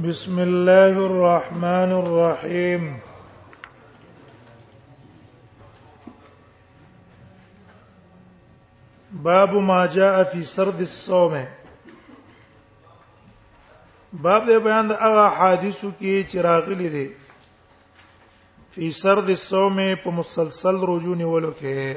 بسم الله الرحمن الرحيم باب ما جاء في سرد الصوم باب دې بیان د هغه حادثو کې چې راغلي دي فی سرد الصوم په مسلسل رجوع نیولو کې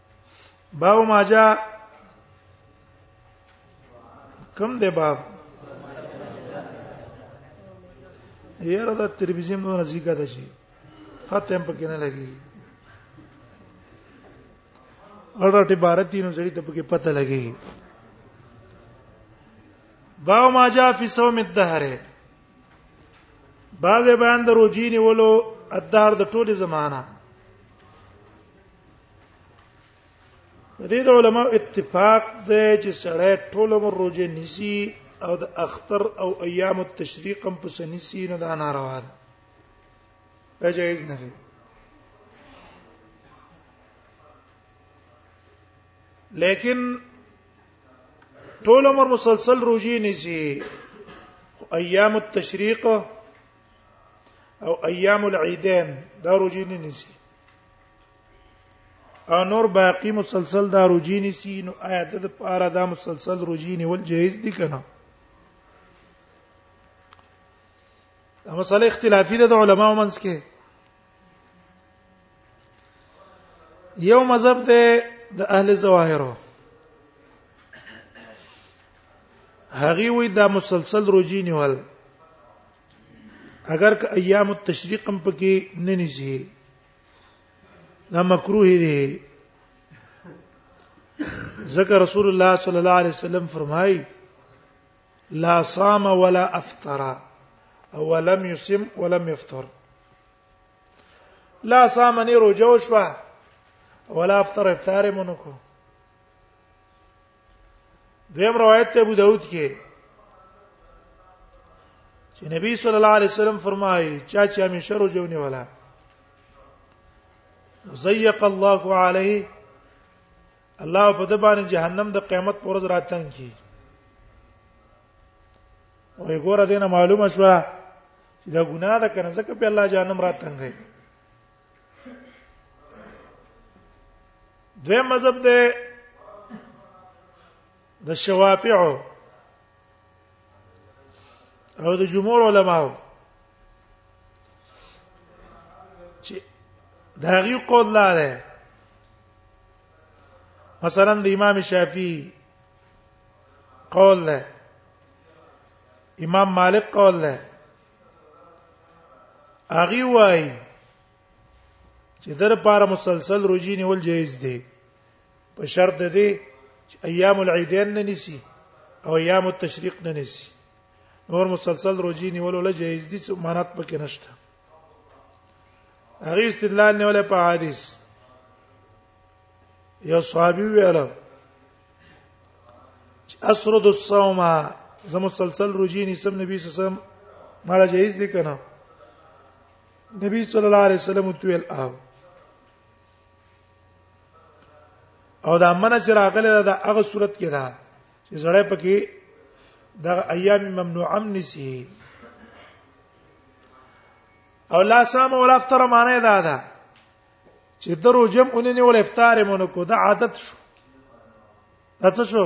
باو ماجا کم دی باب یاره دا ترمذی مو نزدیکه ده شي خط هم پکې نه لګي اورټه عبارت نو زړی ته پکې پته لګي باو ما جاء فی صوم الدهر بعد بیان د روجی نیولو ادار د ټوله زمانہ د دې علماء اتفاق دی چې سړی ټول عمر روزه نیسی او د اختر او ایام التشریق هم په سنیسی نه دا ناروا ده دا جایز نه دی لیکن ټول عمر مسلسل روزي نیسی ایام التشریق او ایام العیدین دا روزي نه نیسی او نور باقی مسلسل دا روجینی سی نو آیا د پاره دا مسلسل روجینی ول جایز دي کنه دا مسله اختلافي ده د علماو منځ کې یو مذهب ته د اهل ظواهرو هغه وی دا مسلسل روجی نیول اگر که ایام التشریق هم پکې نه نيسي دا مکروه دی ذکر رسول الله صلی الله علیه وسلم فرمای لا صام ولا افطر او لم يسم ولم يفطر لا صام نه روزه وشوه ولا افطر افطار مونږ کو دویم روایت ابو داود کې چې نبی صلی الله علیه وسلم فرمایي چا چې همیشه روزه ونیوله زیق الله علیه الله په د باندې جهنم د قیامت پر ورځ راتنګ کی او ګوره دینه معلومه شوه چې دا ګناه ده کنه ځکه په الله جهنم راتنګ دی دوی مذهب ده د شوافعو او د جمهور علماو چې دا غي قول لاره مثلا د امام شافعي قول له امام مالک قول له اغي وای چې در پاره مسلسل روزي نیول جایز دی په شرط ده دی چې ایام العیدین نه نسی او ایام التشریق نه نسی نور مسلسل روزي نیول ول جایز دي چې مانات پکې نشته هغه استدلال نیول په حدیث یو صحابي ویل اسرد الصوم زمو مسلسل روزي نسم نبی صلی الله علیه وسلم مالا جایز دي کنه نبی صلی الله علیه وسلم تویل او او دا منه چې راغله دا هغه صورت کې ده چې زړه پکې دا ایام ممنوعه نسی او لا سام ولا افتر معنی دا ده چې درو جم اونې نه ول افطار مونږ کو دا عادت شو اته شو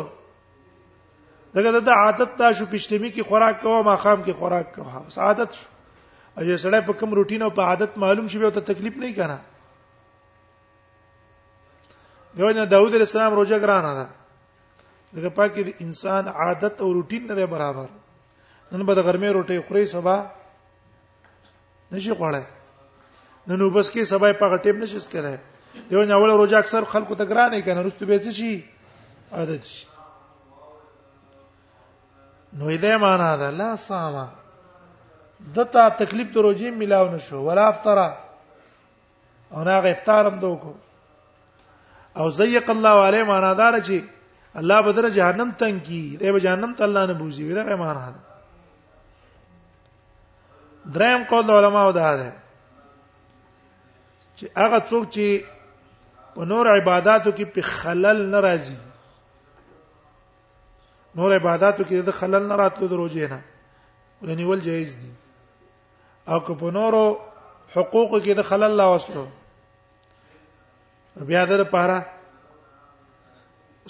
دغه د عادت دا شو پښتمی کې خوراک کوه ما خام کې خوراک کوه بس عادت شو اجه سړی په کوم روټین او په عادت معلوم شي به ته تکلیف نه کنا دیو نه داوود علیہ السلام روزه ګرانه ده دغه پاکي د انسان عادت او روټین نه برابر نن به د غرمې روټي خوري سبا نشي خوړای نو نو بس کې سبا په غټیم نشي سکره یو نه اول روزه اکثر خلکو ته ګرانه کنه رستو به څه شي عادت شي نو دې معنا ده لا صام دته تکلیف د روزي ملاو نشو ولا افطره او نه افطار هم دوکو او زیق الله علی معنا دار چې الله بدر جهنم تنګ کی دی به جهنم ته الله نه بوزي وی دا معنا ده دریم قول علماء دا ده چې هغه څوک چې په نور عبادتو کې په خلل ناراضي نور عبادتو کې د خلل نه راتلو د روزې نه ولنیول جایز دي او که په نورو حقوق کې د خلل لا وسلو بیا در پاره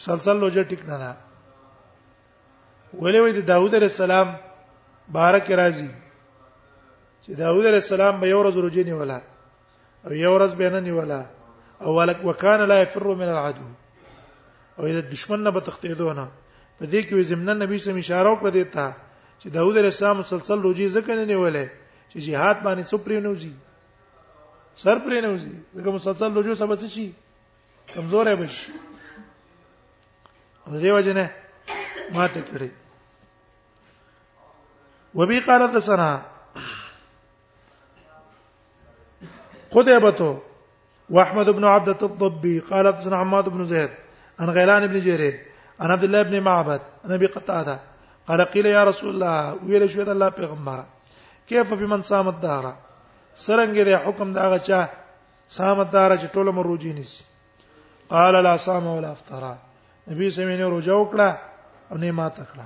سلسله لوجه ټیک نه ده ولې وې د داوود علیه السلام بارک راضي چې داوود علیه السلام به یو ورځ روزي نیوله او یو ورځ به نه نیولا او ولک وکانه لا يفر من العدو او د دشمن نه به تختیدو نه په دې کې زمنا نبی سم اشاره وکړه دیتا چې داوود علیه السلام مسلسل روزي ځکه نه نیولې چې jihad باندې څو پرې نه وځي سر پرې نه وځي دغه مسلسل روزو سبا څه شي کمزور به شي دې وجنه ماته کړی وبي قال حدثنا قتيبة واحمد بن عبدة الضبي قال حدثنا عماد بن زيد عن غيلان بن جرير عن عبد الله بن معبد عن ابي قتاده قال قيل يا رسول الله ویل شو د الله پیغمبر كيف بمن صام الدهر سرنګ دې حکم دا غچا صام الدهر چې ټول مر روزي نيسي قال لا صام ولا افطر نبی سمینه روزه وکړه او نه ماته کړه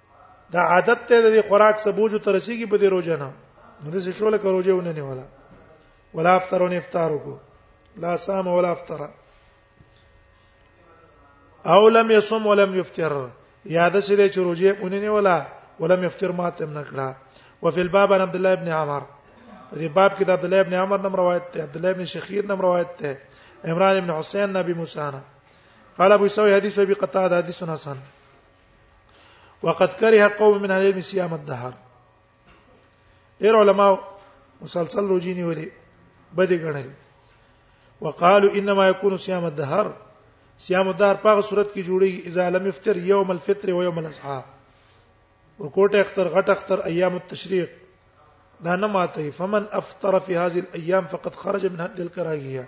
دا عادت ته د خوراک سبوجو ترسيږي په دې روزه نه نو د شوله کو روزه ونه نه ولا ولا افطرون افطار کو لا صام ولا افطر او لم يصم ولم يفطر یاد شې د چروجه اونې نه ولا ولم يفطر ماتم نکړه وفي الباب عن عبد الله ابن عمر دې باب کې د عبد الله ابن عمر نم روایت ته عبد الله ابن شخير نم روایت ته عمران ابن حسين نبي موسانا قال ابو سوي حديث ابي قتاده حديث حسن وقد كره قوم من اهل العلم صيام الدهر ډېر علما مسلسل روجيني ولي بده ګڼل وقالوا انما يكون صيام الدهر صيام الدهر په صورت کې جوړي اذا لم يفطر يوم الفطر ويوم الاضحى ورکوټه اختر غټ اختر ايام التشريق دا نه ماته فمن افطر في هذه الايام فقد خرج من حد الكراهيه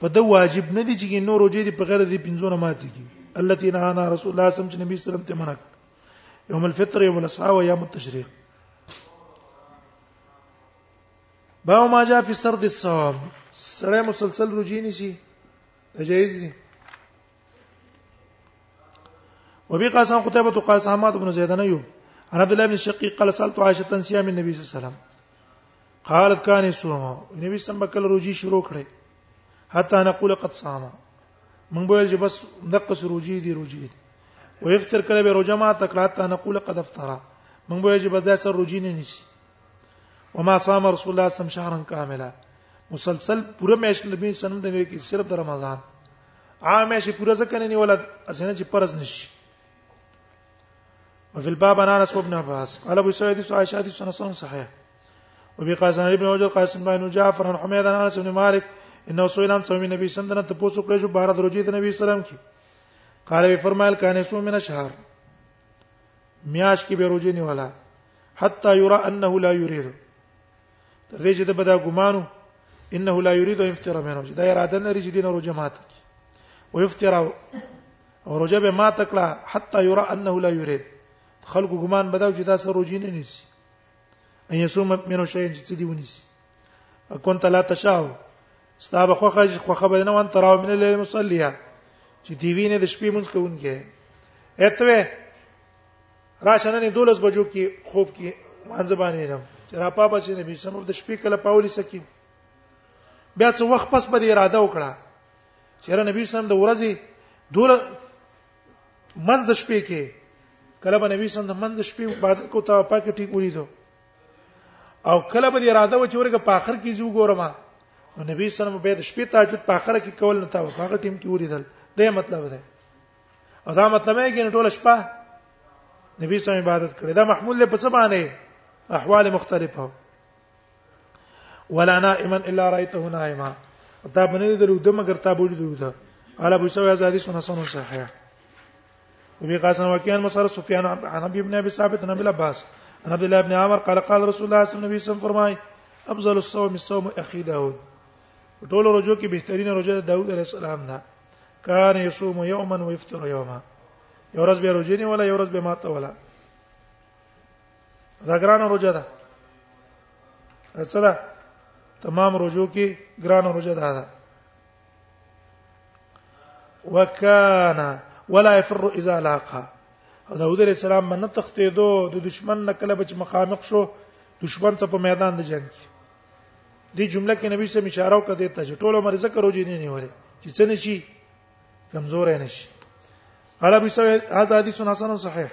په د واجب نه دي چې نور روزه دي په غیر دي پنځو نه ماتي کی التي نهانا رسول الله صلی الله علیه وسلم نبی صلی الله علیه وسلم ته منع یوم الفطر یوم الاضحى و یوم التشریق باو ما جاء في سرد الصوم سره مسلسل روزي نشي جائز دي وبي قاسم قتيبة قاسم حماد بن زيد انا يوب عن عبد الله بن الشقيق قال سالت عائشه عن صيام النبي صلى الله عليه وسلم قالت کان سوما نبی سم بکل روجي شروع کړي حتا نقول قد صام من بویل چې بس دقه روجي دي روجي دي ويفطر کله به روجه ما تکړه حتا نقول قد افطر من بویل چې بس دا سر روجي نه نشي وما صام رسول الله صم شهرا كاملا مسلسل پوره مېش نبی سنم د کې صرف د رمضان عامه شي پوره ځکه نه نیول اسنه چې پرز نشي وفي الباب عن انس بن عباس قال ابو سعيد عائشه حديث سنه صحيح وبي قاسم ابن وجر قاسم بن جعفر عن حميد عن انس بن مالك انه سئل عن صوم النبي صلى الله عليه وسلم تاسو کړی شو بار دروځي د نبی سلام کی قال وی فرمایل کانه سو من شهر میاش کی به روزي نیولا حتا یرا انه لا یرید تر دې چې د بدا ګمانو انه لا یرید ان یفطر منه چې دا اراده نه لري چې دین روزه مات او یفطر او روزه به مات کړه حتا یرا انه لا یرید خلق ګمان بداو چې دا سر روزي نه نیسی ان يسوم منو شي چې دی ونیسي كنت لا تشاو ستا به خوخه خوخه به نه وان تراو من الليل مصليا چې دی وینه د شپې مونږ کوونکې اتوه راشنه نه دولس بجو کې خوب کې مانځ باندې نه چې را پاپا چې نبی سم د شپې کله پاولي سکی بیا څو وخت پس په اراده وکړه چې نبی سم د ورځې دول منځ د شپې کې کله به نبی سم د منځ شپې عبادت کو ته پاکه ټیک ولیدو او کله به اراده و چې ورګه په اخر کې زو ګورم نو نبی سره به د شپې تهجد په اخر کې کول نه تا په هغه ټیم کې ولیدل دا مطلب ده او دا مطلب یې کې ټول شپه نبی سره عبادت کړې دا محمول له په څه باندې احوال مختلفه ولا نائما الا رايته نائما دا باندې د لوده مگر تا بوج لوده الا ابو سوي ازادي سنه سنه صحيح وبي قاسم وكيان مصر سفيان عن ابي ابن ابي ثابت عن ابي عباس عن عبد الله بن عمر قال قال رسول الله صلى الله عليه وسلم فرمای افضل الصوم الصوم اخي داود ټول روزو کې بهترینه روزه داود عليه السلام ده کان یصوم یوما ويفطر یوما یو ورځ به روزه نه ولا یو ورځ به ماته ولا دا ګران روزه ده څه ده تمام روزو کې ګران روزه ده ده وکانا ولا يفر اذا لاقها داوود علیہ السلام من تختیدو د دشمن نه کله بچ مخامخ شو دشمن ته په میدان د جنگ کې دی جمله کې نبی سم اشاره وکړه ته چې ټول عمر ذکر وجې نه نیولې چې څه نشي کمزور نه شي قال ابو سعيد هذا حديث حسن صحيح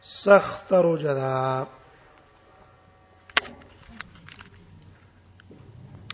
سخت روزه ده